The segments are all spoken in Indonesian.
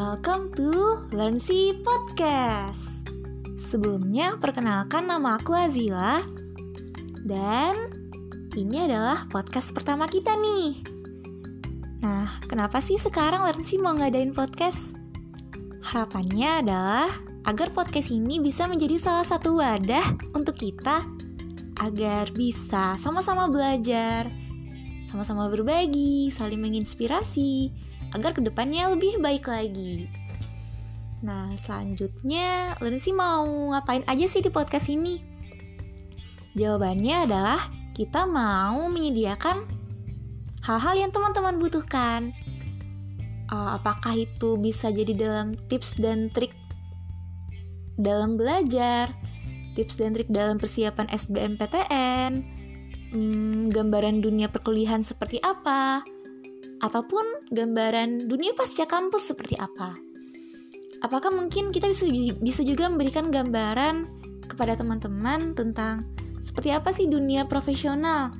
welcome to Learn See Podcast. Sebelumnya, perkenalkan nama aku Azila dan ini adalah podcast pertama kita nih. Nah, kenapa sih sekarang Learn See mau ngadain podcast? Harapannya adalah agar podcast ini bisa menjadi salah satu wadah untuk kita agar bisa sama-sama belajar, sama-sama berbagi, saling menginspirasi, agar ke depannya lebih baik lagi. Nah, selanjutnya, sih mau ngapain aja sih di podcast ini? Jawabannya adalah kita mau menyediakan hal-hal yang teman-teman butuhkan. Uh, apakah itu bisa jadi dalam tips dan trik dalam belajar, tips dan trik dalam persiapan SBMPTN, hmm, gambaran dunia perkuliahan seperti apa, ataupun gambaran dunia pasca kampus seperti apa. Apakah mungkin kita bisa bisa juga memberikan gambaran kepada teman-teman tentang seperti apa sih dunia profesional?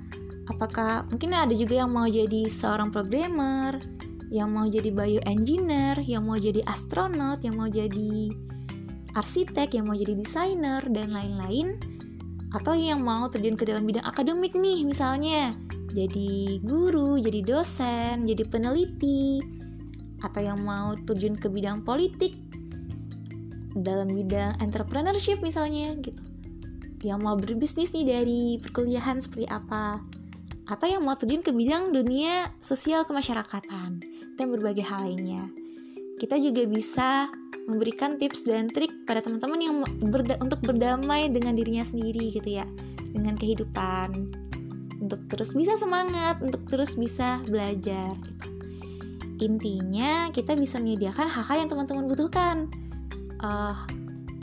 Apakah mungkin ada juga yang mau jadi seorang programmer, yang mau jadi bioengineer, yang mau jadi astronot, yang mau jadi arsitek, yang mau jadi desainer, dan lain-lain atau yang mau terjun ke dalam bidang akademik nih misalnya jadi guru, jadi dosen, jadi peneliti. Atau yang mau terjun ke bidang politik? Dalam bidang entrepreneurship misalnya gitu. Yang mau berbisnis nih dari perkuliahan seperti apa? Atau yang mau terjun ke bidang dunia sosial kemasyarakatan dan berbagai hal lainnya? Kita juga bisa memberikan tips dan trik pada teman-teman yang berda untuk berdamai dengan dirinya sendiri gitu ya. Dengan kehidupan untuk terus bisa semangat untuk terus bisa belajar gitu. intinya kita bisa menyediakan hal-hal yang teman-teman butuhkan. Uh,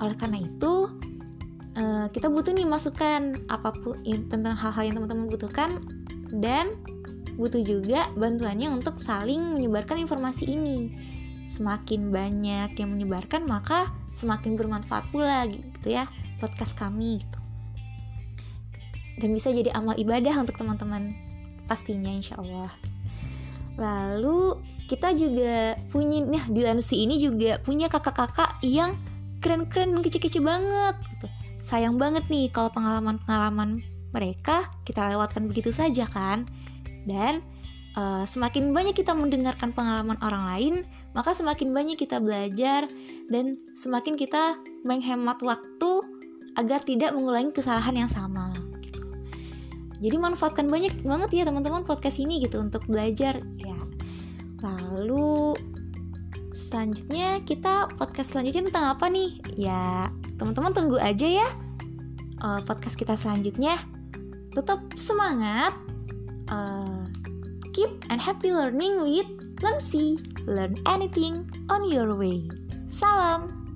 oleh karena itu uh, kita butuh nih masukan apa pun tentang hal-hal yang teman-teman butuhkan dan butuh juga bantuannya untuk saling menyebarkan informasi ini. Semakin banyak yang menyebarkan maka semakin bermanfaat pula gitu ya podcast kami gitu dan bisa jadi amal ibadah untuk teman-teman. Pastinya insya Allah lalu kita juga punya nah di Lansi ini juga punya kakak-kakak yang keren-keren dan kece-kece banget gitu. Sayang banget nih kalau pengalaman-pengalaman mereka kita lewatkan begitu saja kan? Dan uh, semakin banyak kita mendengarkan pengalaman orang lain, maka semakin banyak kita belajar dan semakin kita menghemat waktu agar tidak mengulangi kesalahan yang sama. Jadi manfaatkan banyak banget ya teman-teman podcast ini gitu untuk belajar ya. Lalu selanjutnya kita podcast selanjutnya tentang apa nih? Ya teman-teman tunggu aja ya uh, podcast kita selanjutnya. Tetap semangat. Uh, keep and happy learning with Learn See. Learn anything on your way. Salam.